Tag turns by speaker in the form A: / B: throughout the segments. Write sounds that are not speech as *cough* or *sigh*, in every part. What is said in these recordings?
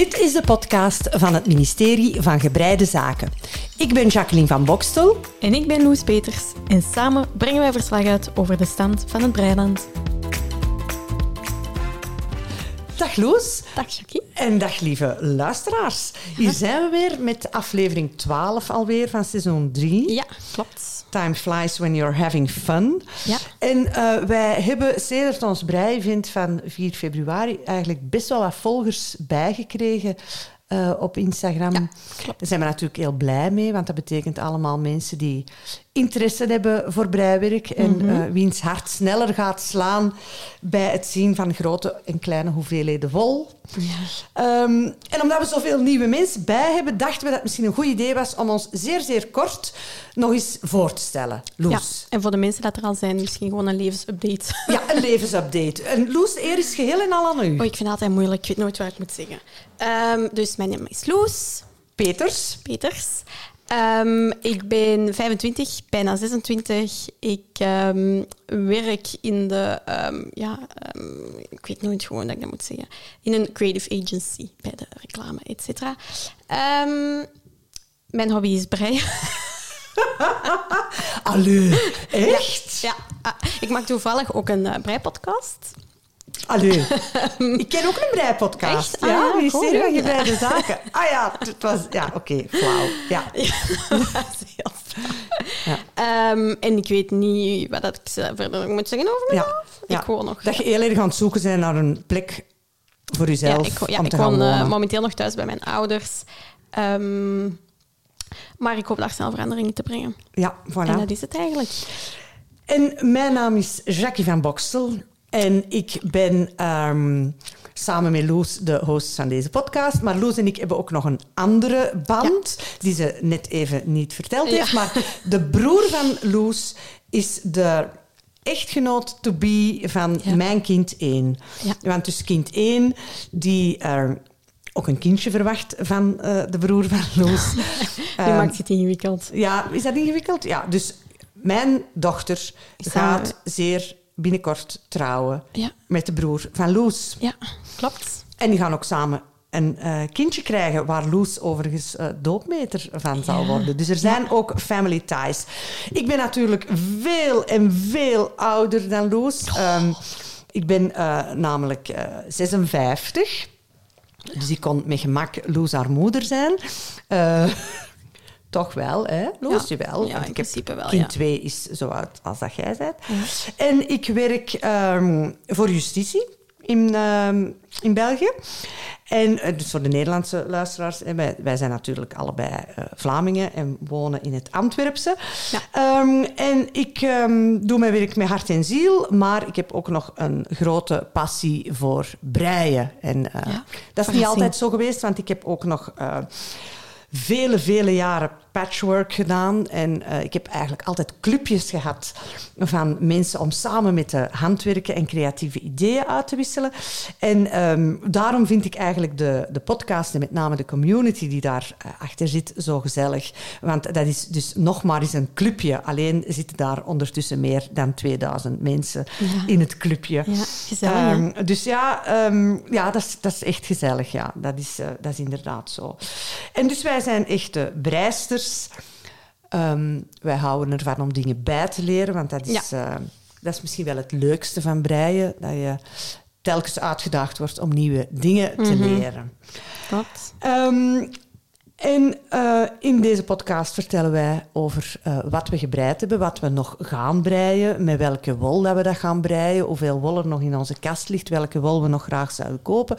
A: Dit is de podcast van het ministerie van Gebreide Zaken. Ik ben Jacqueline van Bokstel.
B: En ik ben Loes Peters. En samen brengen wij verslag uit over de stand van het breiland.
A: Dag Loes.
B: Dag Jackie.
A: En dag lieve luisteraars. Hier zijn we weer met aflevering 12 alweer van seizoen 3.
B: Ja, klopt.
A: Time flies when you're having fun.
B: Ja.
A: En eh, wij hebben sedert ons breievent van 4 februari eigenlijk best wel wat volgers bijgekregen eh, op Instagram.
B: Ja, klopt.
A: Daar zijn we natuurlijk heel blij mee, want dat betekent allemaal mensen die interesse hebben voor breiwerk en eh, wiens hart sneller gaat slaan bij het zien van grote en kleine hoeveelheden wol. Ehm, en omdat we zoveel nieuwe mensen bij hebben, dachten we dat het misschien een goed idee was om ons zeer, zeer kort nog eens voor te stellen.
B: Ja.
A: Loes.
B: En voor de mensen dat er al zijn, misschien gewoon een levensupdate.
A: Ja, een levensupdate. En Loes, de eer is geheel en al aan u.
B: Oh, ik vind het altijd moeilijk. Ik weet nooit wat ik moet zeggen. Ehm, dus mijn naam is Loes
A: Peters.
B: Peters. Ehm, ik ben 25, bijna 26. Ik ehm, werk in de... ehm, ja, ik weet nooit gewoon dat ik dat moet zeggen. In een creative agency, bij de reclame, et cetera. Mijn hobby is breien. *laughs*
A: Allee, echt?
B: Ja, ah, ik maak toevallig ook een eh, breipodcast.
A: Allee. *laughs* Ik ken ook een breipodcast.
B: Echt? Ah,
A: ja,
B: ja,
A: van
B: cool.
A: Gebreide Zaken. Ah ja, het was... Ja, oké, flauw. Ja. *laughs*
B: dat is heel. *laughs* Ehm, en ik weet niet wat ik verder nog moet zeggen over
A: ja.
B: mezelf.
A: ja.
B: Ik woon nog...
A: Dat je heel erg aan het zoeken bent naar een plek voor
B: ja,
A: jezelf
B: ik, ja,
A: om
B: ik
A: te gaan
B: woon eh, momenteel nog thuis bij mijn ouders. Ehm, maar ik hoop daar snel veranderingen te brengen.
A: ja, voilà.
B: En dat is het eigenlijk.
A: En mijn naam is Jackie van Bokstel. En ik ben ehm, samen met Loes de host van deze podcast. Maar Loes en ik hebben ook nog een andere band, die ze net even niet verteld
B: Ja.
A: heeft. Maar de broer van Loes is de echtgenoot to be van
B: Ja.
A: mijn kind 1.
B: Ja.
A: Want dus kind 1, die eh, ook een kindje verwacht van eh, de broer van Loes. *laughs* Ehm,
B: maakt het ingewikkeld.
A: ja, is dat ingewikkeld? Ja, dus mijn dochter
B: Is
A: gaat
B: dat-
A: zeer binnenkort trouwen
B: Ja,
A: met de broer van Loes.
B: ja klopt.
A: En die gaan ook samen een eh, kindje krijgen, waar Loes overigens eh, doopmeter van zal worden. Dus er zijn ook family ties. Ik ben natuurlijk veel en veel ouder dan Loes. Ehm, ik ben eh, namelijk eh, 56. Dus ik kon met gemak Loes haar moeder zijn. Toch wel, hè?
B: Ja.
A: jawel.
B: Ja, in
A: ik
B: principe wel,
A: Kind
B: ja.
A: 2 is zo oud als dat jij bent. En ik werk ehm, voor justitie in, ehm, in België. En eh, dus voor de Nederlandse luisteraars, hè, wij, wij zijn natuurlijk allebei eh, Vlamingen en wonen in het Antwerpse.
B: Ja.
A: Ehm, en ik doe mijn werk met hart en ziel, maar ik heb ook nog een grote passie voor breien. En eh,
B: Ja,
A: dat is niet altijd zo geweest, want ik heb ook nog vele, vele jaren patchwork gedaan. En eh, ik heb eigenlijk altijd clubjes gehad van mensen om samen met de handwerken en creatieve ideeën uit te wisselen. En ehm, daarom vind ik eigenlijk de, de podcast en met name de community die daar eh, achter zit zo gezellig. Want dat is dus nog maar eens een clubje. Alleen zitten daar ondertussen meer dan 2000 mensen in het clubje.
B: Ja, gezellig?
A: Ehm, dus ja, ehm, ja dat, is, dat is echt gezellig. Ja. Dat, is, eh, dat is inderdaad zo. En dus wij zijn echte breisters. Ehm, wij houden ervan om dingen bij te leren, want dat is, eh, dat is misschien wel het leukste van breien. Dat je telkens uitgedaagd wordt om nieuwe dingen te
B: Mhm.
A: leren. Ehm, en eh, in deze podcast vertellen wij over eh, wat we gebreid hebben, wat we nog gaan breien, met welke wol dat we dat gaan breien, hoeveel wol er nog in onze kast ligt, welke wol we nog graag zouden kopen,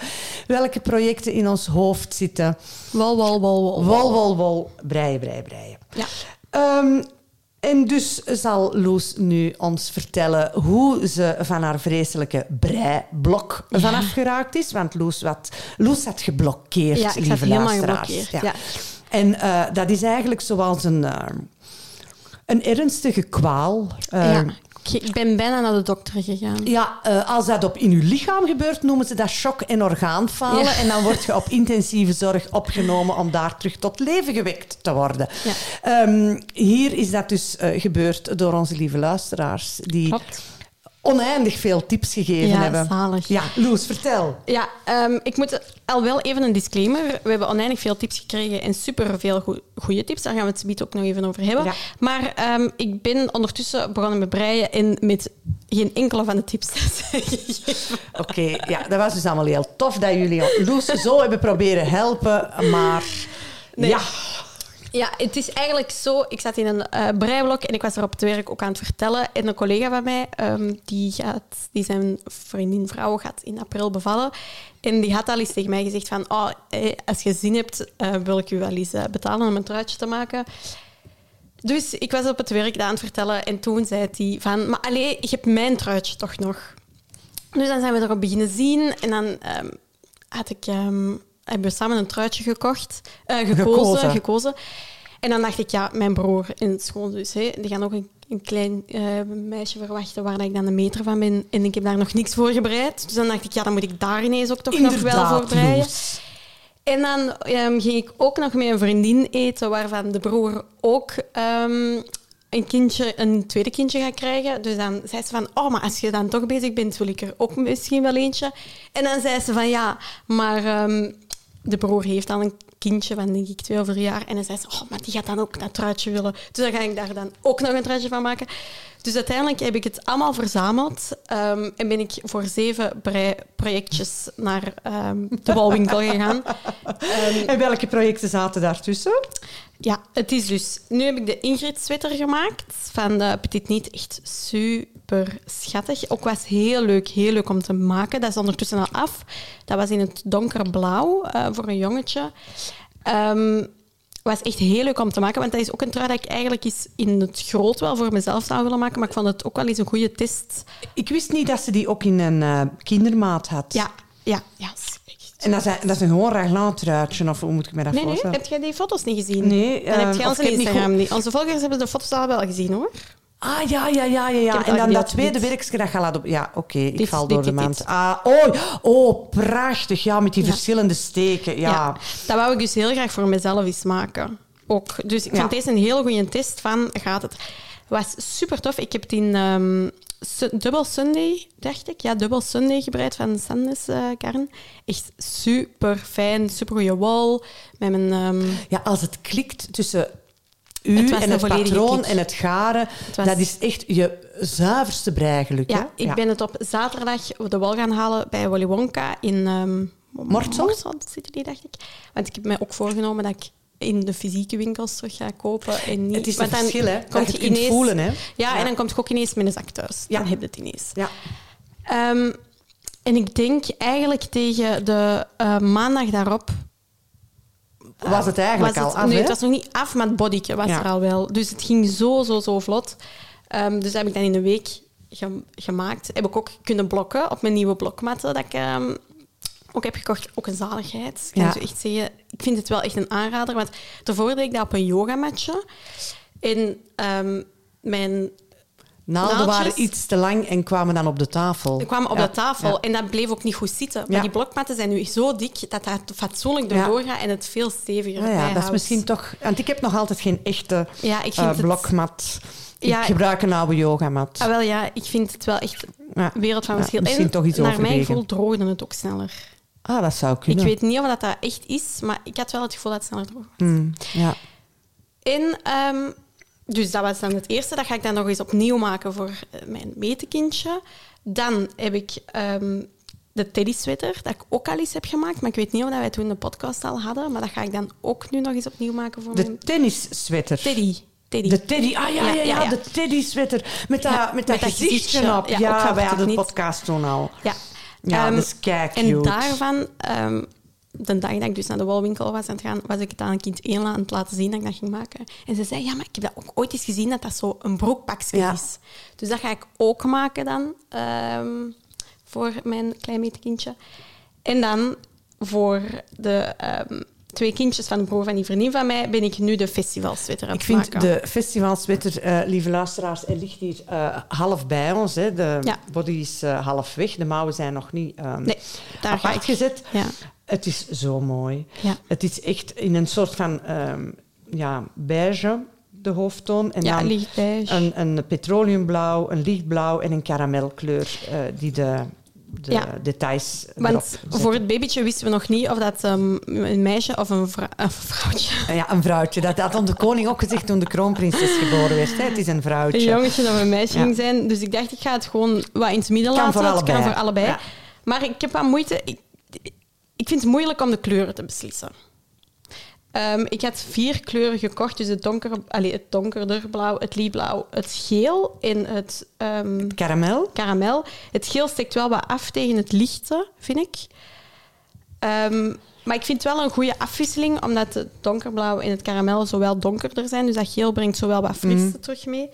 A: welke projecten in ons hoofd zitten.
B: Wol, wol, wol, wol.
A: Wol, wol, wol, breien, breien, breien.
B: Ja.
A: Ehm, en dus zal Loes nu ons vertellen hoe ze van haar vreselijke breiblok vanaf geraakt is. Want Loes, wat, Loes had geblokkeerd,
B: Ja, ik
A: lieve luisteraars.
B: geblokkeerd, ja.
A: En eh, dat is eigenlijk zoals een, eh, een ernstige kwaal. Eh,
B: ja. Ik ben bijna naar de dokter gegaan.
A: ja, eh, als dat op in uw lichaam gebeurt, noemen ze dat shock- en orgaanfalen.
B: Ja.
A: En dan word je op intensieve zorg opgenomen om daar terug tot leven gewekt te worden.
B: Ja.
A: Ehm, hier is dat dus eh, gebeurd door onze lieve luisteraars. Die
B: Klopt.
A: Oneindig veel tips gegeven
B: Ja,
A: hebben.
B: zalig.
A: Ja, Loes, vertel.
B: Ja, ehm, ik moet al wel even een disclaimer. We hebben oneindig veel tips gekregen en superveel goede tips. Daar gaan we het zometeen ook nog even over hebben.
A: Ja.
B: Maar ehm, ik ben ondertussen begonnen met breien en met geen enkele van de tips. *laughs*
A: Oké, ja, dat was dus allemaal heel tof dat jullie Loes zo hebben proberen helpen, maar
B: Nee.
A: ja,
B: Ja, het is eigenlijk zo. Ik zat in een eh breiblok en ik was er op het werk ook aan het vertellen. En een collega van mij, ehm, die, gaat, die zijn vriendin vrouw gaat in april bevallen. En die had al eens tegen mij gezegd van... Oh, eh, als je zin hebt, eh, wil ik u wel eens betalen om een truitje te maken. Dus ik was op het werk aan het vertellen. En toen zei hij van... Maar allee, je hebt mijn truitje toch nog? Dus dan zijn we erop beginnen zien. En dan ehm, had ik, ehm, hebben we samen een truitje gekocht. eh, gekozen,
A: Gekozen.
B: gekozen. En dan dacht ik, ja, mijn broer en schoonzus, hè, die gaan ook een, een klein eh, meisje verwachten waar ik dan een meter van ben. En ik heb daar nog niks voor gebreid. Dus dan dacht ik, ja, dan moet ik daar ineens ook toch nog wel voor breien. En dan ehm, ging ik ook nog met een vriendin eten, waarvan de broer ook ehm, een, kindje, een tweede kindje gaat krijgen. Dus dan zei ze van, oh, maar als je dan toch bezig bent, wil ik er ook misschien wel eentje. En dan zei ze van, ja, maar ehm, de broer heeft dan een kindje van, denk ik, twee of drie jaar. En dan zei ze, oh, maar die gaat dan ook dat truitje willen. Dus dan ga ik daar dan ook nog een truitje van maken. Dus uiteindelijk heb ik het allemaal verzameld ehm, en ben ik voor zeven brei-projectjes naar ehm, de walwinkel gegaan. *laughs* Ehm,
A: En welke projecten zaten daartussen?
B: ja, het is dus... Nu heb ik de Ingrid-sweater gemaakt van de Petit Niet. Echt super schattig. Ook was heel leuk, heel leuk om te maken. Dat is ondertussen al af. Dat was in het donkerblauw eh, voor een jongetje. Ehm was echt heel leuk om te maken, want dat is ook een trui dat ik eigenlijk eens in het groot wel voor mezelf zou willen maken, maar ik vond het ook wel eens een goede test.
A: Ik wist niet dat ze die ook in een eh, kindermaat had.
B: Ja, ja, ja.
A: En dat is, dat is een gewoon raglan truitje, of hoe moet ik me dat
B: Nee, nee,
A: voorstellen?
B: heb jij die foto's niet gezien?
A: Nee,
B: Dan heb je
A: of
B: onze
A: heb niet
B: Instagram niet. Onze volgers hebben de foto's al wel gezien, hoor.
A: Ah, ja, ja, ja, ja. ja. En dan dat tweede werkje dat je laat op... Ja, oké, ik
B: Dit,
A: val
B: dit,
A: door de
B: dit.
A: Ah, oh, oh, prachtig. Ja, met die
B: Ja.
A: verschillende steken. Ja.
B: Dat wou ik dus heel graag voor mezelf eens maken. Ook. Dus ik
A: Ja.
B: vond deze een heel goede test van gaat het. was super tof. Ik heb het in ehm, Double Sunday, dacht ik. Ja, Double Sunday gebreid van Sandes eh Kern. Echt super fijn, super goede wol. Met mijn, ehm,
A: Ja, als het klikt tussen u
B: Het
A: en het patroon
B: klik.
A: en het garen,
B: was-
A: dat is echt je zuiverste breigeluk.
B: ja,
A: hè?
B: ik ben het op zaterdag de wol gaan halen bij Willy Wonka in ehm
A: Mortsel?
B: zitten die, dacht ik. Want ik heb mij ook voorgenomen dat ik in de fysieke winkels terug ga kopen. En niet,
A: Het is een
B: want dan
A: verschil, hè?
B: kom
A: Dat je het kunt voelen, hè?
B: Ja,
A: Ja.
B: en dan komt je ook ineens met een zak thuis.
A: Ja.
B: Dan heb je het ineens.
A: Ja.
B: Ehm, en ik denk eigenlijk tegen de eh, maandag daarop...
A: Was het eigenlijk
B: was
A: al
B: het,
A: af,
B: Nee, het was nog niet af, maar het bodyke was
A: Ja.
B: er al wel. Dus het ging zo, zo, zo vlot. Ehm, dus dat heb ik dan in een week ge- gemaakt. Heb ik ook kunnen blokken op mijn nieuwe blokmatten dat ik ehm, ook heb gekocht. Ook een zaligheid. Ik kan
A: Ja.
B: zo echt zeggen, ik vind het wel echt een aanrader. Want daarvoor deed ik dat op een yogamatje. En ehm, mijn
A: Naalden
B: Naaldjes.
A: waren iets te lang en kwamen dan op de tafel.
B: Ik kwam op
A: Ja,
B: de tafel
A: ja.
B: en dat bleef ook niet goed zitten. Maar
A: Ja.
B: die blokmatten zijn nu zo dik dat dat fatsoenlijk
A: Ja.
B: erdoor gaat en het veel steviger
A: Ja, ja, dat is misschien toch... Want ik heb nog altijd geen echte
B: Ja, ik het...
A: blokmat.
B: Ja.
A: Ik gebruik een oude yogamat.
B: Ah, wel ja, ik vind het wel echt
A: Ja.
B: wereld van
A: Ja,
B: verschil.
A: misschien
B: en
A: toch iets
B: naar mijn gevoel droogde het ook sneller.
A: Ah, dat zou kunnen.
B: Ik weet niet of dat, dat echt is, maar ik had wel het gevoel dat het sneller droog was.
A: Hmm, ja.
B: En, ehm, dus dat was dan het eerste. Dat ga ik dan nog eens opnieuw maken voor eh, mijn metekindje. Dan heb ik ehm, de teddy sweater, dat ik ook al eens heb gemaakt. Maar ik weet niet of dat wij toen de podcast al hadden. Maar dat ga ik dan ook nu nog eens opnieuw maken voor
A: De
B: mijn
A: tennissweater.
B: teddy. teddy.
A: De teddy, ah ja, ja, ja,
B: Ja, ja, ja.
A: de teddy sweater. Met dat, met dat gezichtje
B: gezichtje.
A: op.
B: Ja,
A: wij hadden de podcast toen al.
B: Ja.
A: Ja,
B: Ehm,
A: dat is kijk
B: En daarvan, ehm, de dag dat ik dus naar de walwinkel was aan het gaan, was ik het aan kind 1 aan het laten zien dat ik dat ging maken. En ze zei, ja, maar ik heb dat ook ooit eens gezien dat dat zo een broekpakje
A: Ja.
B: is. Dus dat ga ik ook maken dan ehm, voor mijn klein metekindje. En dan voor de ehm, twee kindjes van de broer van die vriendin van mij ben ik nu de festivalsweater aan
A: Ik
B: het
A: vind
B: maken.
A: de festivalsweater, eh, lieve luisteraars, er ligt hier eh, half bij ons. Hè. De
B: Ja.
A: body is eh, half weg. De mouwen zijn nog niet ehm
B: Nee, daar
A: apart
B: ik.
A: gezet.
B: Ja.
A: Het is zo mooi.
B: Ja.
A: Het is echt in een soort van ehm, ja, beige, de hoofdtoon. En
B: Ja,
A: dan een, een petroleumblauw, een lichtblauw en een karamelkleur die de, de
B: Ja.
A: details
B: Want voor het babytje wisten we nog niet of dat ehm, een meisje of een, vrou- een vrouwtje...
A: Eh, Ja, een vrouwtje. Dat had onze koning ook gezegd toen de kroonprinses geboren werd. Hè. Het is een
B: Een
A: vrouwtje.
B: jongetje of een meisje
A: Ja.
B: ging zijn. Dus ik dacht, ik ga het gewoon wat in het midden laten.
A: voor
B: Het
A: allebei.
B: kan voor allebei.
A: Ja.
B: Maar ik heb wat moeite... Ik, ik vind het moeilijk om de kleuren te beslissen. Ehm, ik had vier kleuren gekocht. Dus het, donker, allee, het donkerder blauw, het lichtblauw, het geel en het ehm,
A: Karamel.
B: karamel. Het geel steekt wel wat af tegen het lichte, vind ik. Ehm, maar ik vind het wel een goede afwisseling, omdat het donkerblauw en het karamel zowel donkerder zijn. Dus dat geel brengt zowel wat frisse terug mee.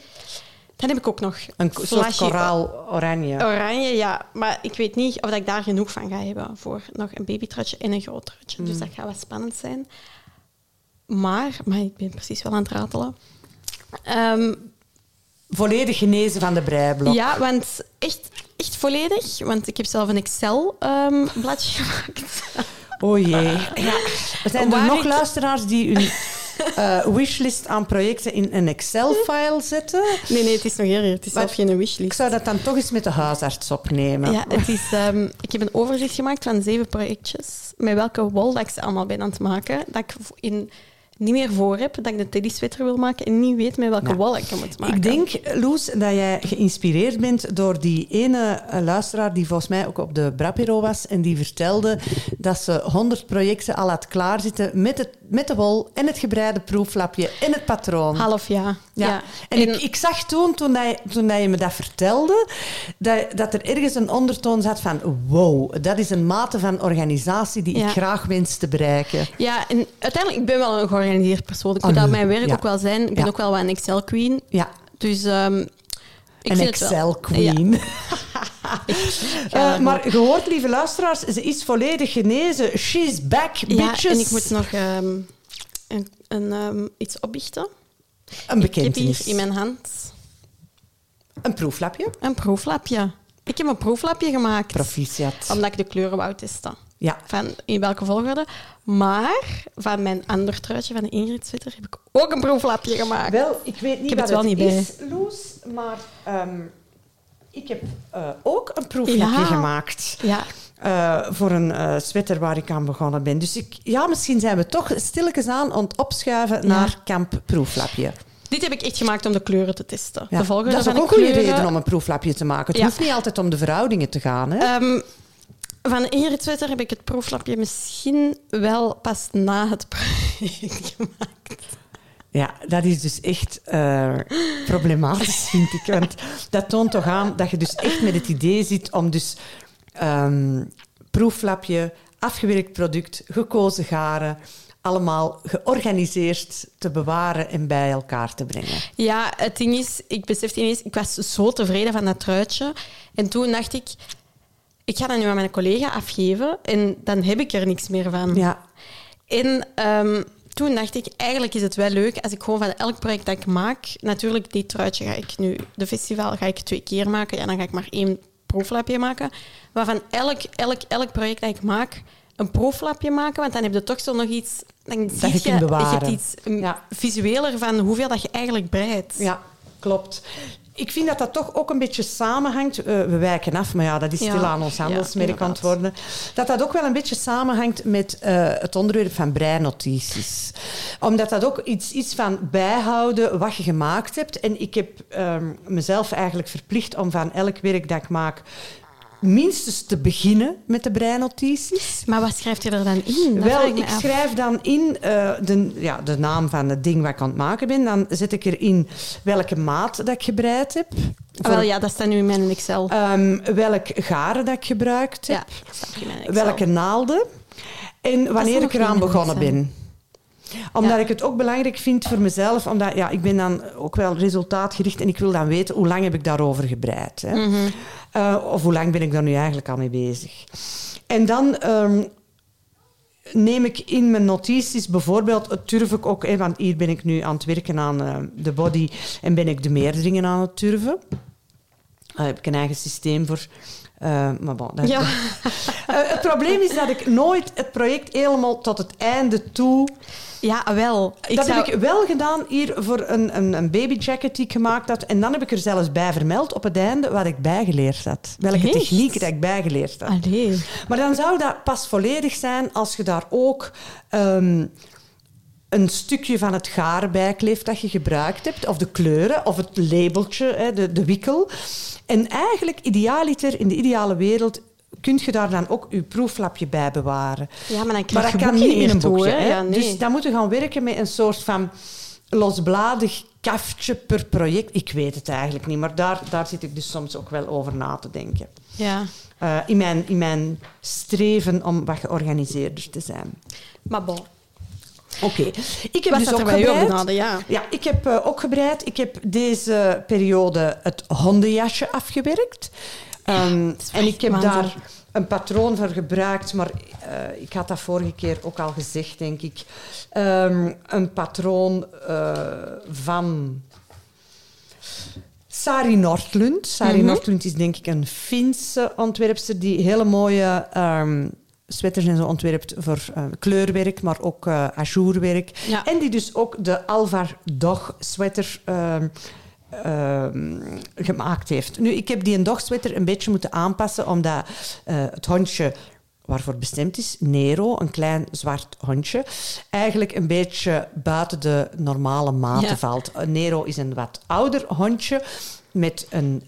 B: Dan heb ik ook nog
A: Een soort
B: flasje
A: koraal-oranje.
B: Oranje, ja. Maar ik weet niet of ik daar genoeg van ga hebben voor nog een babytrutje en een groot trutje. Dus dat gaat wat spannend zijn. Maar, maar ik ben precies wel aan het ratelen. Ehm,
A: Volledig genezen van de breiblok.
B: ja, want echt, echt volledig. Want ik heb zelf een Excel-bladje *laughs* gemaakt.
A: Oh jee. Ja. Zijn er nog
B: ik-
A: luisteraars die hun *laughs* eh, wishlist aan projecten in een Excel-file zetten?
B: Nee, nee, het is nog erger. Het is zelf geen
A: Ik
B: wishlist.
A: zou dat dan toch eens met de huisarts opnemen.
B: Ja, het is, ehm, ik heb een overzicht gemaakt van zeven projectjes. Met welke dat ik ze allemaal ben aan het maken. Dat ik in, niet meer voor heb. Dat ik de teddy sweater wil maken en niet weet met welke wol ik hem moet maken.
A: Ik denk, Loes, dat jij geïnspireerd bent door die ene eh, luisteraar die volgens mij ook op de Brapiro was en die vertelde dat ze 100 projecten al had klaarzitten met, het, met de wol en het gebreide proeflapje en het patroon.
B: Half ja.
A: Ja.
B: ja.
A: En, ik, ik zag toen, toen, hij, toen me dat vertelde, dat, dat er ergens een ondertoon zat van wow, dat is een mate van organisatie die
B: Ja.
A: ik graag wens te bereiken.
B: Ja, en uiteindelijk, ik ben wel een georganiseerd persoon. Ik
A: Ah,
B: moet dat mijn werk
A: Ja.
B: ook wel zijn. Ik ben
A: Ja.
B: ook wel wat een Excel-queen.
A: Ja,
B: Dus ik
A: een. Excel-queen.
B: Ja, *laughs*
A: Eh, maar gehoord, lieve luisteraars, ze is volledig genezen. She's back,
B: Ja,
A: bitches.
B: en ik moet nog ehm, een, een, ehm, iets opbiechten.
A: Een
B: Ik heb
A: bekentenis.
B: hier in mijn hand
A: Een proeflapje.
B: een proeflapje. Ik heb een proeflapje gemaakt.
A: Proficiat.
B: Omdat ik de kleuren wou testen.
A: Ja.
B: Van in welke volgorde. Maar van mijn ander truitje, van de Ingrid Sweater, heb ik ook een proeflapje gemaakt.
A: Wel, ik weet niet
B: Ik heb
A: wat
B: het wel niet
A: is, Loes, maar ehm, ik heb eh, ook een proeflapje
B: Ja.
A: gemaakt.
B: Ja,
A: eh, voor een eh sweater waar ik aan begonnen ben. Dus ik, ja, misschien zijn we toch stilletjes aan aan het opschuiven naar kamp proeflapje.
B: dit heb ik echt gemaakt om de kleuren te testen.
A: Ja,
B: De
A: dat is ook een goede
B: kleuren.
A: reden om een proeflapje te maken. Het
B: Ja.
A: hoeft niet altijd om de verhoudingen te gaan. Hè?
B: Ehm, van Ingrid Sweater heb ik het proeflapje misschien wel pas na het project *laughs* gemaakt.
A: Ja, dat is dus echt eh, problematisch, vind ik. Want dat toont toch aan dat je dus echt met het idee zit om dus ehm, proeflapje, afgewerkt product, gekozen garen, allemaal georganiseerd te bewaren en bij elkaar te brengen.
B: Ja, het ding is, ik besefte ineens, ik was zo tevreden van dat truitje. En toen dacht ik, ik ga dat nu aan mijn collega afgeven en dan heb ik er niks meer van.
A: Ja,
B: En ehm, toen dacht ik, eigenlijk is het wel leuk als ik gewoon van elk project dat ik maak... Natuurlijk, dit truitje ga ik nu... De festival ga ik twee keer maken. Ja, dan ga ik maar één proeflapje maken. Maar van elk, elk, elk project dat ik maak, een proeflapje maken. Want dan heb je toch zo nog iets... Dan zie
A: je bewaren.
B: Je hebt iets
A: Ja.
B: visueler van hoeveel dat je eigenlijk breidt.
A: ja, klopt. Ik vind dat dat toch ook een beetje samenhangt. Eh, we wijken af, maar ja, dat is stilaan ons handelsmerk aan het worden. Dat dat ook wel een beetje samenhangt met eh, het onderwerp van breinotities. Omdat dat ook iets is van bijhouden wat je gemaakt hebt. En ik heb ehm, mezelf eigenlijk verplicht om van elk werk dat ik maak minstens te beginnen met de breinotities.
B: Maar wat schrijft je er dan in? Dat
A: Wel,
B: ik
A: schrijf dan in eh, de, ja, de naam van het ding wat ik aan het maken ben. Dan zet ik erin welke maat dat ik gebreid heb.
B: Ah, wel, ja, dat staat nu in mijn Excel.
A: Ehm, welk garen dat ik gebruikt heb.
B: ja, dat staat in mijn Excel.
A: welke naalden. En wanneer ik eraan begonnen ben. Omdat
B: Ja.
A: ik het ook belangrijk vind voor mezelf. Omdat ja, ik ben dan ook wel resultaatgericht. En ik wil dan weten hoe lang heb ik daarover gebreid. Hè?
B: Mhm.
A: Eh, of hoe lang ben ik daar nu eigenlijk al mee bezig. En dan ehm, neem ik in mijn notities bijvoorbeeld, het turf ik ook, want hier ben ik nu aan het werken aan eh, de body en ben ik de meerderingen aan het turven. Daar heb ik een eigen systeem voor. Eh, maar bon, dat-
B: Ja.
A: Eh, het probleem is dat ik nooit het project helemaal tot het einde toe...
B: Ja, wel. Ik
A: dat
B: zou...
A: heb ik wel gedaan hier voor een, een, een babyjacket die ik gemaakt had. En dan heb ik er zelfs bij vermeld op het einde wat ik bijgeleerd had. Welke
B: Echt?
A: technieken dat ik bijgeleerd had.
B: Allee.
A: Maar dan zou dat pas volledig zijn als je daar ook ehm, een stukje van het garen bij kleeft dat je gebruikt hebt, of de kleuren, of het labeltje, hè, de, de wikkel. En eigenlijk, idealiter, in de ideale wereld, kun je daar dan ook je proeflapje bij bewaren.
B: Ja, maar dan
A: Maar
B: krijg
A: dat
B: je
A: kan niet in een boekje.
B: Ja, nee.
A: Dus dan moeten we gaan werken met een soort van losbladig kaftje per project. Ik weet het eigenlijk niet, maar daar, daar zit ik dus soms ook wel over na te denken.
B: Ja.
A: Eh, in, mijn, in mijn streven om wat georganiseerder te zijn.
B: Maar bon.
A: Oké, ik heb dus ook gebreid.
B: Ja.
A: Ja, ik heb eh, ook gebreid. Ik heb deze periode het hondenjasje afgewerkt. Ehm, en ik heb
B: waanzin.
A: daar een patroon voor gebruikt, maar eh, ik had dat vorige keer ook al gezegd, denk ik. Ehm, een patroon eh, van Sari Nordlund. Sari
B: Mhm.
A: Nordlund is denk ik een Finse ontwerpster die hele mooie ehm sweaters en zo ontwerpt voor eh, kleurwerk, maar ook eh ajourwerk.
B: Ja.
A: En die dus ook de Alvar Dog sweater ehm, ehm, gemaakt heeft. Nu, ik heb die een dog sweater een beetje moeten aanpassen, omdat eh, het hondje waarvoor bestemd is, Nero, een klein zwart hondje, eigenlijk een beetje buiten de normale maten
B: Ja.
A: valt. Nero is een wat ouder hondje met een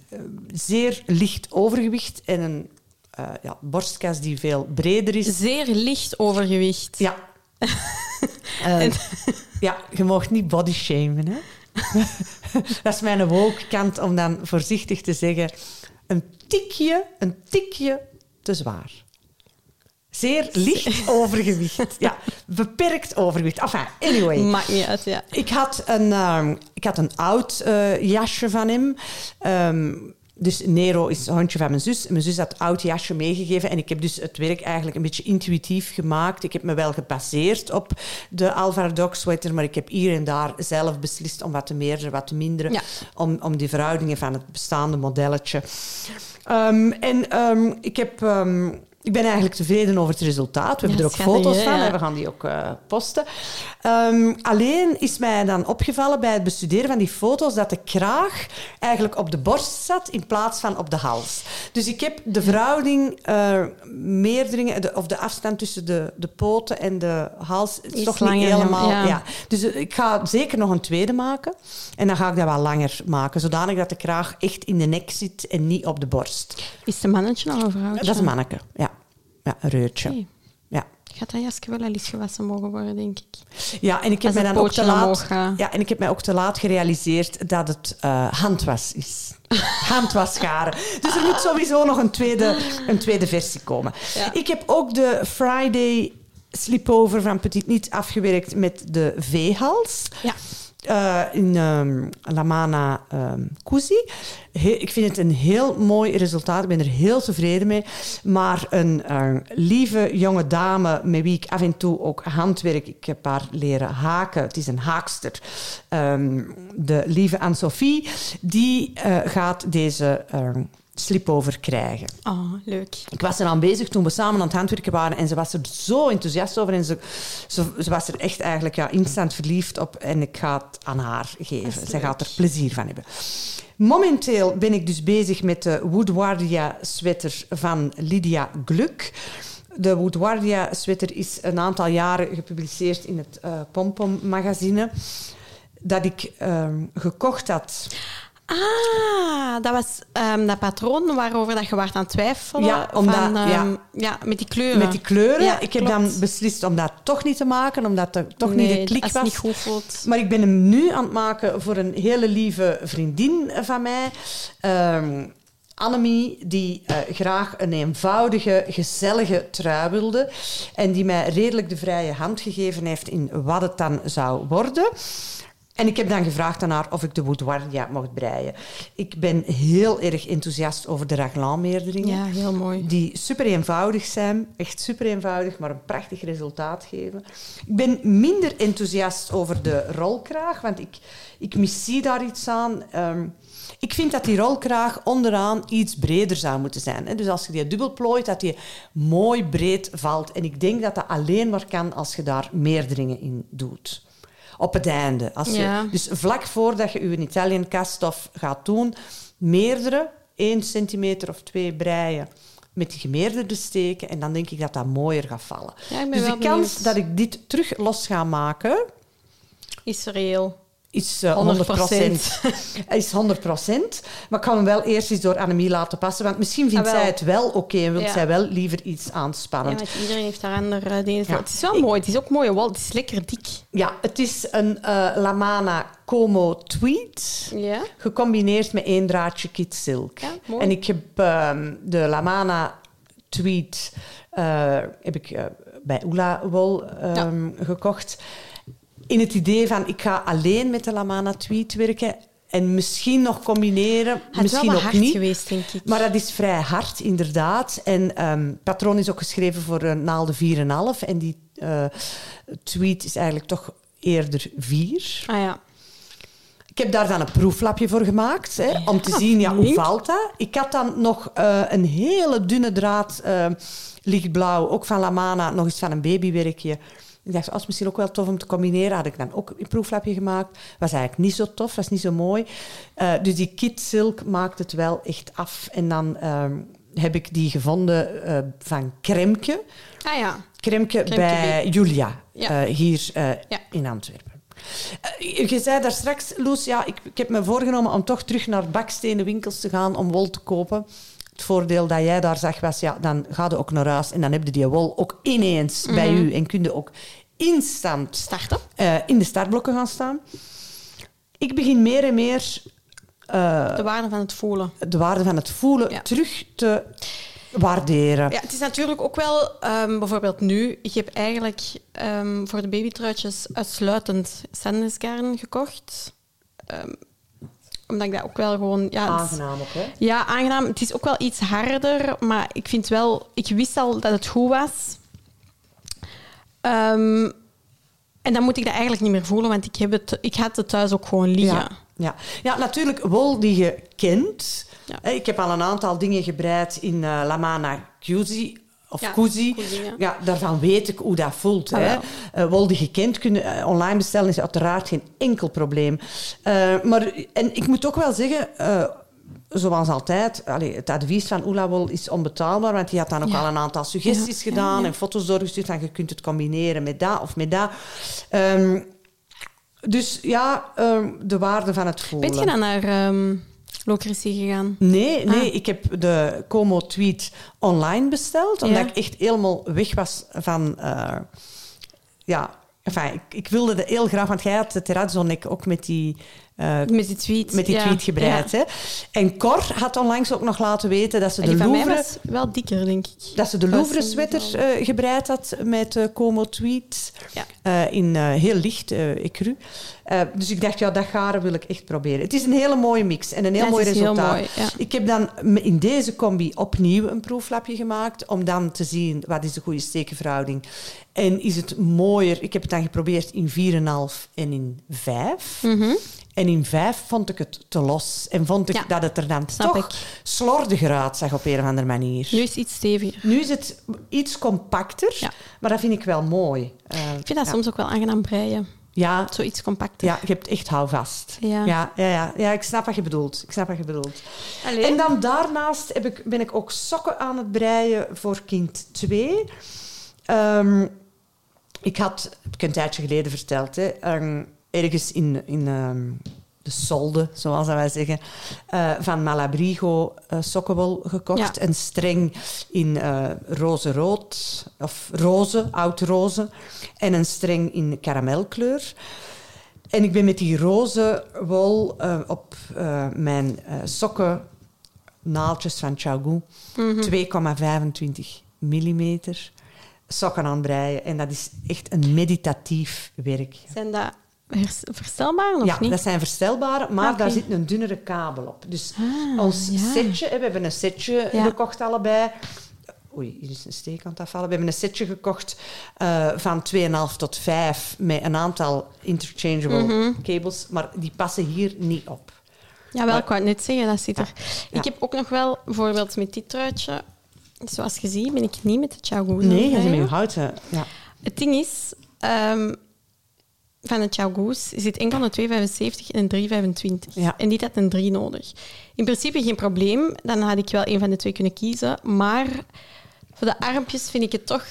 A: zeer licht overgewicht en een eh, ja, borstkas die veel breder is.
B: Zeer licht overgewicht.
A: Ja. *laughs* Eh, ja, je mag niet body shamen, hè? *laughs* dat is mijn woke kant om dan voorzichtig te zeggen. Een tikje, een tikje te zwaar. Zeer licht *laughs* overgewicht. Ja, beperkt overgewicht. Enfin, anyway.
B: Maakt niet uit, ja.
A: Ik had een, ehm, ik had een oud eh, jasje van hem. Ehm, dus Nero is een hondje van mijn zus. Mijn zus had een oud jasje meegegeven. En ik heb dus het werk eigenlijk een beetje intuïtief gemaakt. Ik heb me wel gebaseerd op de Alvar Dog sweater. Maar ik heb hier en daar zelf beslist om wat te meer, wat te minderen.
B: Ja.
A: Om, om die verhoudingen van het bestaande modelletje. Ehm, en ehm, ik heb... ehm, ik ben eigenlijk tevreden over het resultaat. We hebben er ook foto's van
B: ja.
A: en we gaan die ook eh, posten. Ehm, alleen is mij dan opgevallen bij het bestuderen van die foto's dat de kraag eigenlijk op de borst zat in plaats van op de hals. Dus ik heb de verhouding uh, de, of de afstand tussen de, de poten en de hals, is toch
B: langer,
A: niet helemaal.
B: ja.
A: Ja. Dus eh, ik ga zeker nog een tweede maken. En dan ga ik dat wat langer maken, zodanig dat de kraag echt in de nek zit en niet op de borst.
B: Is het een mannetje of een vrouwtje?
A: Dat is een manneke, ja. Een reutje. Ja.
B: Gaat dat jasje wel al eens gewassen mogen worden, denk ik.
A: Ja, en ik heb mij dan ook te laat, ja, en ik heb mij ook te laat gerealiseerd dat het eh, handwas is. *laughs* Handwasgaren. Dus er moet sowieso nog een tweede, een tweede versie komen.
B: Ja.
A: Ik heb ook de Friday Slipover van Petit Niet afgewerkt met de V-hals.
B: Ja.
A: Eh, in ehm Lamana ehm Kuzi. He- ik vind het een heel mooi resultaat. Ik ben er heel tevreden mee. Maar een eh, lieve jonge dame met wie ik af en toe ook handwerk. Ik heb haar leren haken. Het is een haakster. Ehm, de lieve Anne-Sophie. Die eh, gaat deze ehm slipover krijgen.
B: Oh, leuk.
A: Ik was er aan bezig toen we samen aan het handwerken waren en ze was er zo enthousiast over en ze, ze, ze was er echt eigenlijk ja, instant verliefd op en ik ga het aan haar geven. Zij gaat er plezier van hebben. Momenteel ben ik dus bezig met de Woodwardia sweater van Lydia Gluk. De Woodwardia sweater is een aantal jaren gepubliceerd in het eh Pompom magazine. Dat ik ehm, gekocht had.
B: Ah, dat was ehm, dat patroon waarover dat je waart aan het twijfelen.
A: Ja, omdat-
B: van, ehm,
A: ja.
B: ja, met die kleuren.
A: Met die kleuren.
B: Ja,
A: ik heb dan beslist om dat toch niet te maken, omdat het toch
B: nee,
A: niet de klik was.
B: het niet goed voelt.
A: Maar ik ben hem nu aan het maken voor een hele lieve vriendin van mij. Ehm Annemie, die eh, graag een eenvoudige, gezellige trui wilde. En die mij redelijk de vrije hand gegeven heeft in wat het dan zou worden. En ik heb dan gevraagd aan haar of ik de Boudoir mocht breien. Ik ben heel erg enthousiast over de raglan-meerderingen.
B: Ja, heel mooi.
A: Die super eenvoudig zijn, echt super eenvoudig, maar een prachtig resultaat geven. Ik ben minder enthousiast over de rolkraag, want ik, ik missie daar iets aan. Ehm, ik vind dat die rolkraag onderaan iets breder zou moeten zijn. Hè. Dus als je die dubbel plooit, dat die mooi breed valt. En ik denk dat dat alleen maar kan als je daar meerderingen in doet. Op het einde. Als je. Dus vlak voordat je je Italian cast-off gaat doen, meerdere, 1 centimeter of twee breien met die gemeerderde steken. En dan denk ik dat dat mooier gaat vallen.
B: Ja,
A: Dus de kans
B: benieuwd.
A: dat ik dit terug los ga maken,
B: Is reëel.
A: Is eh, 100
B: 100%.
A: is 100 Maar ik ga hem wel eerst eens door Annemie laten passen. Want misschien vindt
B: Ah,
A: zij het wel oké en wil
B: Ja.
A: zij wel liever iets
B: Ja,
A: aanspannend.
B: want iedereen heeft daar andere dingen voor.
A: Ja.
B: Het is wel mooi. Het is ook mooie wol. Het is lekker dik.
A: Ja, het is een eh Lamana Como Tweed.
B: Ja.
A: Gecombineerd met één draadje kit silk.
B: Ja, mooi.
A: En ik heb ehm, de Lamana Tweed eh, heb ik, eh, bij Oela Wol ehm, gekocht. In het idee van, ik ga alleen met de Lamana Tweed werken. En misschien nog combineren,
B: Het
A: misschien ook
B: hard
A: niet.
B: geweest, denk ik.
A: Maar dat is vrij hard, inderdaad. En ehm het patroon is ook geschreven voor een naalden 4,5. En die eh, tweet is eigenlijk toch eerder 4.
B: Ah ja.
A: Ik heb daar dan een proeflapje voor gemaakt, hè, om te zien ja, hoe valt dat. Ik had dan nog eh, een hele dunne draad, eh, lichtblauw, ook van Lamana, nog eens van een babywerkje. Ik dacht, dat is misschien ook wel tof om te combineren. Had ik dan ook een proeflapje gemaakt. Was eigenlijk niet zo tof, was niet zo mooi. Eh, dus die kit silk maakt het wel echt af. En dan ehm, heb ik die gevonden eh, van Kremke.
B: Ah ja.
A: Kremke,
B: Kremke
A: bij Julia,
B: Ja.
A: eh, hier
B: Ja.
A: in Antwerpen. Je zei daar straks, Loes, ja, ik, ik heb me voorgenomen om toch terug naar bakstenen winkels te gaan om wol te kopen. Het voordeel dat jij daar zag was, ja, dan ga je ook naar huis en dan heb je die wol ook ineens bij u en kun je ook instant
B: Starten.
A: eh, in de startblokken gaan staan. Ik begin meer en meer eh,
B: De waarde van het voelen.
A: de waarde van het voelen
B: Ja.
A: terug te waarderen.
B: Ja, het is natuurlijk ook wel, ehm, bijvoorbeeld nu, ik heb eigenlijk ehm, voor de babytruitjes uitsluitend sandnesgarn gekocht. Ehm, omdat ik dat ook wel gewoon... Ja,
A: Aangenaam ook, hè?
B: ja, aangenaam. Het is ook wel iets harder, maar ik vind wel... Ik wist al dat het goed was. Ehm, en dan moet ik dat eigenlijk niet meer voelen, want ik, heb het, ik had het thuis ook gewoon liggen.
A: Ja, ja. ja, natuurlijk wol die je kent.
B: Ja.
A: Ik heb al een aantal dingen gebreid in eh Lamana Cusi of
B: Ja,
A: Kuzi.
B: Ja.
A: ja. daarvan weet ik hoe dat voelt.
B: Ah,
A: hè. Eh, wol die je kent, kunnen eh, online bestellen is uiteraard geen enkel probleem. Maar en ik moet ook wel zeggen... Zoals altijd, het advies van Oela Wol is onbetaalbaar, want die had dan ook
B: Ja.
A: al een aantal suggesties
B: Ja,
A: gedaan
B: ja.
A: en foto's doorgestuurd van je kunt het combineren met dat of met dat. Ehm, dus ja, ehm, de waarde van het voelen.
B: Ben je dan naar Locrisie gegaan?
A: Nee, nee
B: Ah.
A: ik heb de Como Tweet online besteld, omdat ik echt helemaal weg was van... eh, ja, enfin, ik, ik wilde dat heel graag, want jij had de terrazzo-nek ook met die... eh,
B: Met die tweet.
A: met die
B: ja.
A: tweet gebreid.
B: Ja.
A: Hè? En Cor had onlangs ook nog laten weten dat ze de Louvre...
B: wel dikker, denk ik.
A: Dat ze de
B: Dat
A: Louvre
B: is een
A: sweater
B: wel-
A: eh, gebreid had met eh, Como Tweed.
B: Ja.
A: In heel licht, ecru. Dus ik dacht, ja, dat garen wil ik echt proberen. Het is een hele mooie mix en een heel mooi
B: is heel
A: resultaat.
B: mooi.
A: Ik heb dan in deze combi opnieuw een proeflapje gemaakt om dan te zien wat is de goede stekenverhouding. En is het mooier, ik heb het dan geprobeerd in 4,5 en in 5.
B: Mhm.
A: En in 5 vond ik het te los. En vond ik
B: Ja,
A: dat het er dan toch
B: ik.
A: slordiger uitzag op een of andere manier.
B: Nu is het iets steviger.
A: Nu is het iets compacter,
B: Ja.
A: maar dat vind ik wel mooi. Eh,
B: Ik vind dat
A: ja.
B: soms ook wel aangenaam breien.
A: Ja,
B: Zoiets compacter.
A: ja, je hebt echt houvast.
B: Ja.
A: Ja, ja, ja, ja, ik snap wat je bedoelt. Ik snap wat je bedoelt.
B: Allee.
A: En dan daarnaast heb ik, ben ik ook sokken aan het breien voor kind 2. Ehm, ik had, heb ik een tijdje geleden verteld, hè, ehm, ergens in, in ehm, de solde, zoals wij zeggen, eh, van Malabrigo eh, sokkenwol gekocht.
B: Ja.
A: Een streng in eh roze-rood, of roze, oud roze. En een streng in karamelkleur. En ik ben met die roze wol op mijn sokken naaldjes van Chagu 2,25 millimeter sokken aan het breien. En dat is echt een meditatief werk.
B: Zijn dat verstelbaar of
A: ja,
B: niet?
A: dat zijn verstelbare, maar
B: Ah,
A: daar zit een dunnere kabel op. Dus
B: Ah,
A: ons
B: ja.
A: setje, we hebben een setje
B: Ja.
A: gekocht allebei. Oei, hier is een steek aan het afvallen. We hebben een setje gekocht eh, van 2,5 tot 5 met een aantal interchangeable
B: Mhm.
A: cables, maar die passen hier niet op.
B: Ja, wel, ik wou het net zeggen, dat zit er. Ik heb ook nog wel, bijvoorbeeld met dit truitje, zoals je ziet, ben ik niet met de Chagoes
A: Nee, je zit met je houten. Ja.
B: Het ding is, ehm, van de Chagoes zit enkel een 275 en een 325.
A: Ja.
B: En dit had een 3 nodig. In principe geen probleem, dan had ik wel een van de twee kunnen kiezen. Maar voor de armpjes vind ik het toch...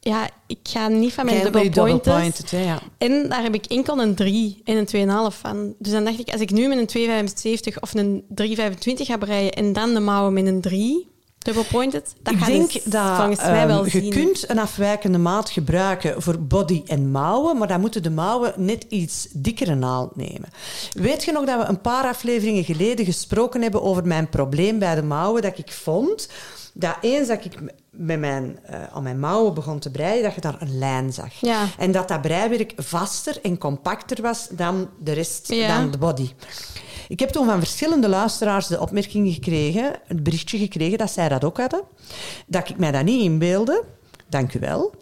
B: Ja, ik ga niet van mijn double
A: double pointed, hè, ja.
B: En daar heb ik enkel een 3 en een 2,5 van. Dus dan dacht ik, als ik nu met een 275 of een 325 ga breien en dan de mouwen met een 3, double pointed, dat
A: ik
B: gaat
A: denk
B: dus
A: dat
B: mij
A: ehm,
B: wel
A: je
B: zien.
A: kunt een afwijkende maat gebruiken voor body en mouwen, maar dan moeten de mouwen net iets dikkere naald nemen. Weet je nog dat we een paar afleveringen geleden gesproken hebben over mijn probleem bij de mouwen, dat ik vond dat eens dat ik met mijn, eh, aan mijn mouwen begon te breien, dat je daar een lijn zag.
B: Ja.
A: En dat dat breiwerk vaster en compacter was dan de rest,
B: Ja.
A: dan de body. Ik heb toen van verschillende luisteraars de opmerking gekregen, een berichtje gekregen dat zij dat ook hadden. Dat ik mij dat niet inbeelde. Dank u wel.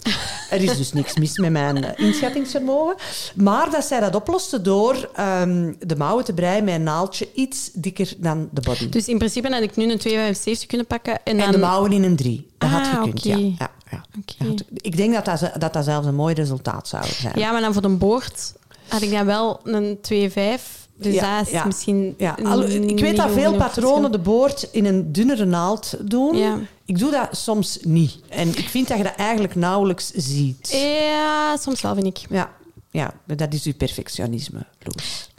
A: Er is dus niks mis met mijn eh, inschattingsvermogen. Maar dat zij dat oplosten door ehm, de mouwen te breien met een naaldje iets dikker dan de body.
B: Dus in principe had ik nu een 275 kunnen pakken en dan...
A: en de mouwen in een 3. Dat had
B: Ah,
A: gekund,
B: oké.
A: ja. ja, had- ik denk dat dat, dat dat zelfs een mooi resultaat zou zijn.
B: Ja, maar dan voor de boord had ik dan wel een 2,5. Dus
A: Ja,
B: dat is
A: ja.
B: misschien...
A: Ja, al- ik weet dat veel patronen de boord in een dunnere naald doen. Ik doe dat soms niet. En ik vind dat je dat eigenlijk nauwelijks ziet.
B: Ja, soms wel, vind ik.
A: Ja, ja dat is uw perfectionisme, Loes.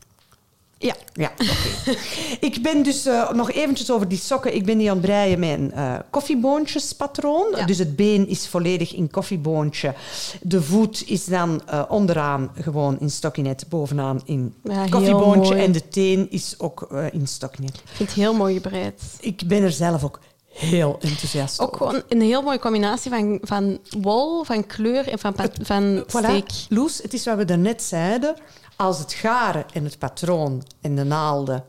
B: Ja.
A: Ja, oké. *laughs* ik ben dus eh, nog eventjes over die sokken. Ik ben die aan het breien met een eh, koffieboontjespatroon.
B: Ja.
A: Dus het been is volledig in koffieboontje. De voet is dan eh, onderaan gewoon in stockinet, bovenaan in
B: Ja,
A: koffieboontje. En de teen is ook in stockinet.
B: Ik vind het heel mooi gebreid.
A: Ik ben er zelf ook heel enthousiast
B: Ook gewoon een heel mooie combinatie van, van wol, van kleur en van, van
A: Voilà.
B: steek.
A: Loes, het is wat we daarnet zeiden. Als het garen en het patroon en de naalden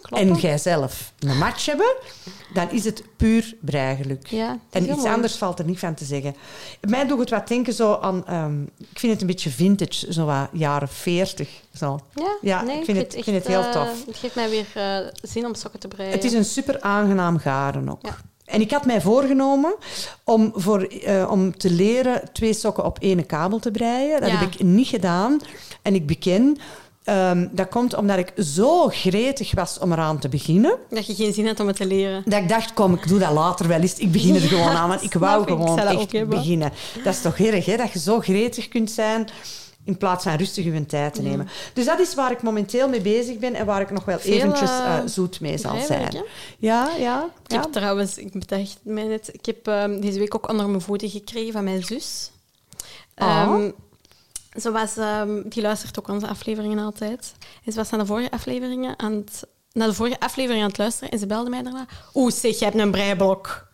B: Kloppen.
A: en jijzelf een match hebben, dan is het puur breigeluk.
B: Ja,
A: en iets
B: mooi.
A: anders valt er niet van te zeggen. Mij doet het wat denken zo aan... ehm, ik vind het een beetje vintage, zo wat jaren 40. Zo.
B: Ja,
A: Ja,
B: nee,
A: ik vind het- ik vind
B: echt,
A: het heel
B: eh,
A: tof.
B: het geeft mij weer eh, zin om sokken te breien.
A: Het is een super aangenaam garen ook.
B: Ja.
A: En ik had mij voorgenomen om, voor, eh, om te leren twee sokken op één kabel te breien. Dat
B: Ja.
A: heb ik niet gedaan. En ik beken, ehm, dat komt omdat ik zo gretig was om eraan te beginnen.
B: Dat je geen zin hebt om het te leren.
A: Dat ik dacht, kom, ik doe dat later wel eens. Ik begin er
B: Ja,
A: gewoon aan, want ik wou
B: ik. Ik
A: gewoon
B: dat
A: echt beginnen. Dat is toch erg, hè? Dat je zo gretig kunt zijn in plaats van rustig je tijd te nemen. Dus dat is waar ik momenteel mee bezig ben en waar ik nog wel
B: Veel,
A: eventjes
B: eh,
A: eh, zoet mee zal zijn.
B: hè?
A: Ja, ja.
B: Ik heb trouwens, ik bedacht mij net, ik heb ehm, deze week ook onder mijn voeten gekregen van mijn zus.
A: Ah.
B: Ehm, ze was, ehm, die luistert ook onze afleveringen altijd. En ze was naar de vorige afleveringen aan het, naar de vorige aflevering aan het luisteren en ze belde mij daarna. Oeh, zeg, je hebt een breiblok.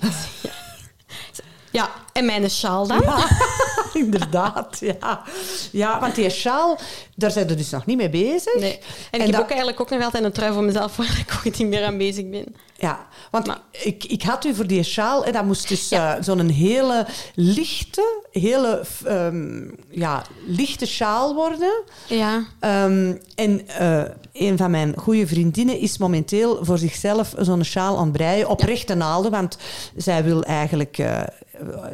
B: *laughs* ja, en mijn sjaal dan?
A: Ja, *laughs* inderdaad, ja. Ja, want die sjaal, daar zijn we dus nog niet mee bezig.
B: Nee. En,
A: En
B: ik heb
A: dat-
B: ook eigenlijk ook nog altijd een trui voor mezelf *laughs* waar ik ook niet meer aan bezig ben.
A: Ja, want
B: Maar-
A: ik, ik had u voor die sjaal, hè, dat moest dus eh, zo'n hele lichte, hele ehm, ja, lichte sjaal worden.
B: Ja.
A: Ehm, en eh, een van mijn goede vriendinnen is momenteel voor zichzelf zo'n sjaal aan het breien op rechte naalden, want zij wil eigenlijk eh,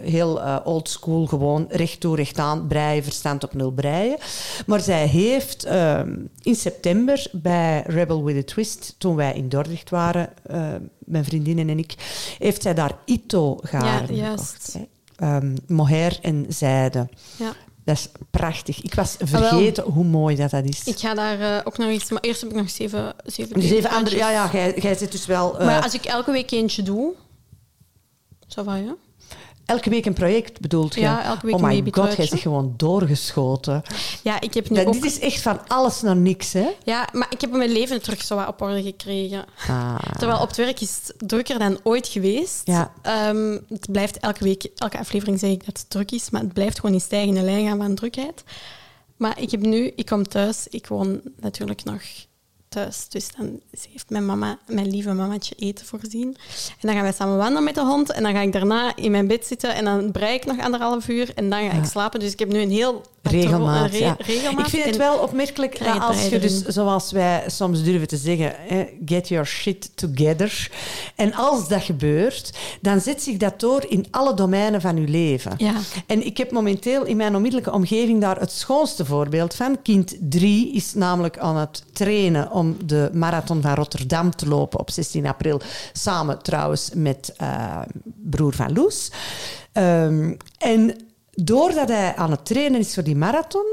A: heel eh, old school gewoon recht toe, recht aan breien, verstand op nul breien. Maar zij heeft ehm, in september bij Rebel with a Twist, toen wij in Dordrecht waren, eh, mijn vriendinnen en ik, heeft zij daar Ito-garen
B: Ja,
A: gekocht. Ehm, mohair en zijde.
B: ja.
A: Dat is prachtig. Ik was
B: Ah, wel.
A: vergeten hoe mooi dat, dat is.
B: Ik ga daar eh, ook nog iets... Maar eerst heb ik nog zeven... zeven
A: even
B: truitjes.
A: andere, ja, ja, jij, jij zit dus wel
B: Maar als ik elke week eentje doe... Zo van, ja.
A: Elke week een project bedoelt je?
B: Ja, elke week
A: oh my god, jij zit gewoon doorgeschoten.
B: Ja, ik heb nu ook...
A: dit is echt van alles naar niks, hè?
B: Ja, maar ik heb mijn leven terug zo wat op orde gekregen.
A: Ah.
B: Terwijl op het werk is het drukker dan ooit geweest.
A: Ja.
B: Ehm, het blijft elke week, elke aflevering zeg ik dat het druk is, maar het blijft gewoon in stijgende lijn gaan van drukheid. Maar ik heb nu, ik kom thuis, ik woon natuurlijk nog thuis. Dus dan heeft mijn mama, mijn lieve mamaatje eten voorzien. En dan gaan wij samen wandelen met de hond. En dan ga ik daarna in mijn bed zitten en dan brei ik nog anderhalf uur. En dan ga ik slapen. Dus ik heb nu een heel...
A: Regelmaat, ja. Ik vind het wel opmerkelijk als je dus, zoals wij soms durven te zeggen, hè, get your shit together. En als dat gebeurt, dan zet zich dat door in alle domeinen van je leven.
B: Ja.
A: En ik heb momenteel in mijn onmiddellijke omgeving daar het schoonste voorbeeld van. Kind 3 is namelijk aan het trainen om de marathon van Rotterdam te lopen op 16 april. Samen trouwens met eh, broer van Loes. Ehm, en doordat hij aan het trainen is voor die marathon,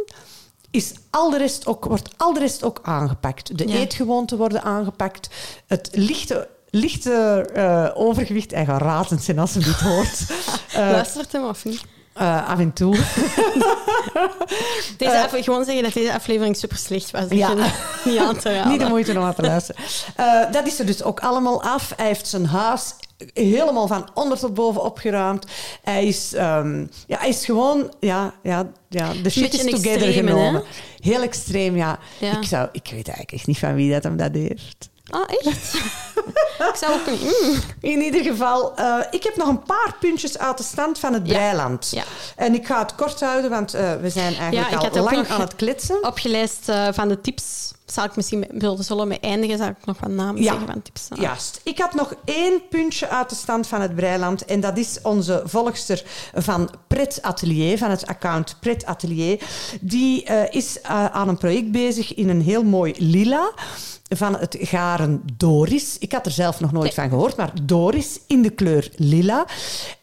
A: is al de rest ook, wordt al de rest ook aangepakt. De
B: Ja.
A: eetgewoonten worden aangepakt. Het lichte, lichte eh, overgewicht, hij gaat razend zijn als hij dit hoort. *laughs* Eh,
B: Luistert hem of niet?
A: eh, af en toe. *laughs*
B: Deze af- gewoon zeggen dat deze aflevering super slecht was.
A: Ja. *laughs*
B: Niet aan te raden.
A: Niet de moeite om aan te luisteren. Dat is er dus ook allemaal af. Hij heeft zijn huis helemaal van onder tot boven opgeruimd. Hij is, ehm, ja, hij is gewoon ja, ja, ja, de shit is together
B: extreme,
A: genomen. Heel extreem, ja.
B: Ja.
A: Ik, zou, ik weet eigenlijk echt niet van wie dat hem dat heeft.
B: Ah, echt? *laughs* ik zou ook niet... mm.
A: In ieder geval, eh, ik heb nog een paar puntjes uit de stand van het
B: Ja.
A: Breiland.
B: Ja.
A: En ik ga het kort houden, want eh, we zijn
B: Ja,
A: eigenlijk
B: had
A: al lang aan het klitsen.
B: Opgelijst eh, van de tips. Zal ik misschien zullen met eindigen, zal ik nog wat namen
A: Ja.
B: zeggen van tips. Ah.
A: Juist. Ik had nog één puntje uit de stand van het Breiland. En dat is onze volgster van Pret Atelier, van het account Pret Atelier. Die eh, is eh, aan een project bezig in een heel mooi lila van het garen Doris. Ik had er zelf nog nooit
B: Nee.
A: van gehoord, maar Doris in de kleur lila.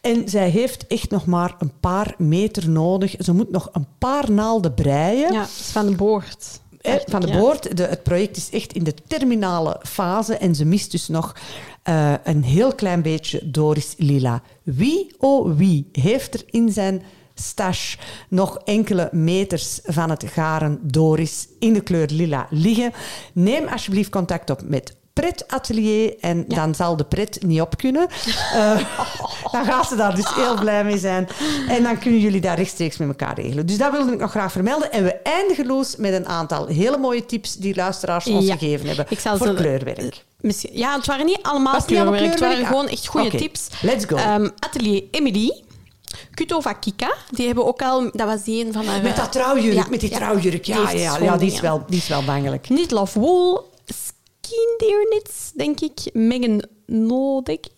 A: En zij heeft echt nog maar een paar meter nodig. Ze moet nog een paar naalden breien.
B: Ja, van de boord.
A: Eh, van de boord. De, het project is echt in de terminale fase en ze mist dus nog eh, een heel klein beetje Doris Lila. Wie, oh wie, heeft er in zijn stash nog enkele meters van het garen Doris in de kleur lila liggen? Neem alsjeblieft contact op met Pret Atelier en dan zal de pret niet op kunnen. Eh, *laughs* dan gaat ze daar dus heel blij mee zijn. En dan kunnen jullie daar rechtstreeks met elkaar regelen. Dus dat wilde ik nog graag vermelden. En we eindigen, Loes, met een aantal hele mooie tips die luisteraars ons
B: Ja.
A: gegeven hebben voor kleurwerk.
B: Misschien, ja, het waren niet allemaal
A: Was niet
B: kleurwerk. Het waren gewoon echt goede
A: Oké,
B: tips.
A: let's go.
B: Ehm, Atelier Emily. Kutova Kika. Die hebben ook al... Dat was die een van haar...
A: Met dat trouwjurk,
B: ja,
A: met die
B: ja.
A: trouwjurk. Ja, ja, ja die, is wel, die is wel bangelijk.
B: Knit Wool. Skin Deer Knits, denk ik. Megan Nodek. *laughs*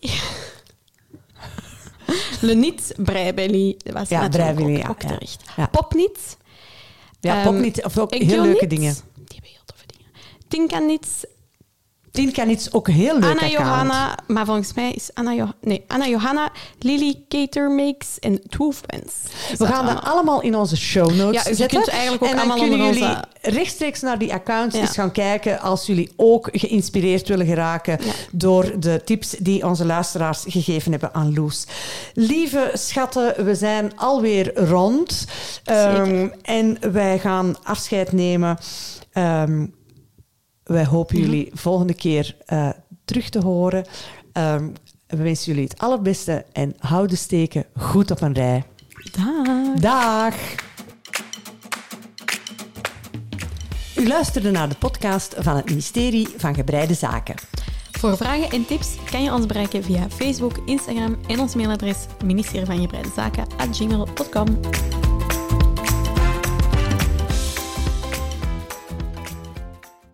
B: Le Knit Breibelly. Dat was
A: Ja, Breibelly,
B: ook,
A: ja,
B: ook terecht.
A: Ja.
B: Popknit.
A: Ja,
B: Ehm,
A: of ook heel
B: Enkyo
A: leuke dingen.
B: Die hebben heel toffe dingen. Tinka
A: Tien kan iets ook heel leuk
B: Anna
A: account.
B: Johanna, maar volgens mij is Anna, Jo- nee, Anna Johanna, Lily Cater Makes en Twofens.
A: We gaan dat allemaal in onze show notes
B: Ja, je
A: zetten.
B: kunt eigenlijk ook
A: en dan
B: allemaal
A: kunnen jullie
B: onze-
A: rechtstreeks naar die accounts
B: Ja.
A: eens gaan kijken als jullie ook geïnspireerd willen geraken
B: Ja.
A: door de tips die onze luisteraars gegeven hebben aan Loes. Lieve schatten, we zijn alweer rond. Ehm, en wij gaan afscheid nemen. Ehm, wij hopen
B: Mhm.
A: jullie volgende keer eh, terug te horen. Ehm, we wensen jullie het allerbeste en hou de steken goed op een rij.
B: Dag.
A: Dag. U luisterde naar de podcast van het ministerie van Gebreide Zaken.
B: Voor vragen en tips kan je ons bereiken via Facebook, Instagram en ons mailadres ministerie van Gebreide Zaken at gmail.com.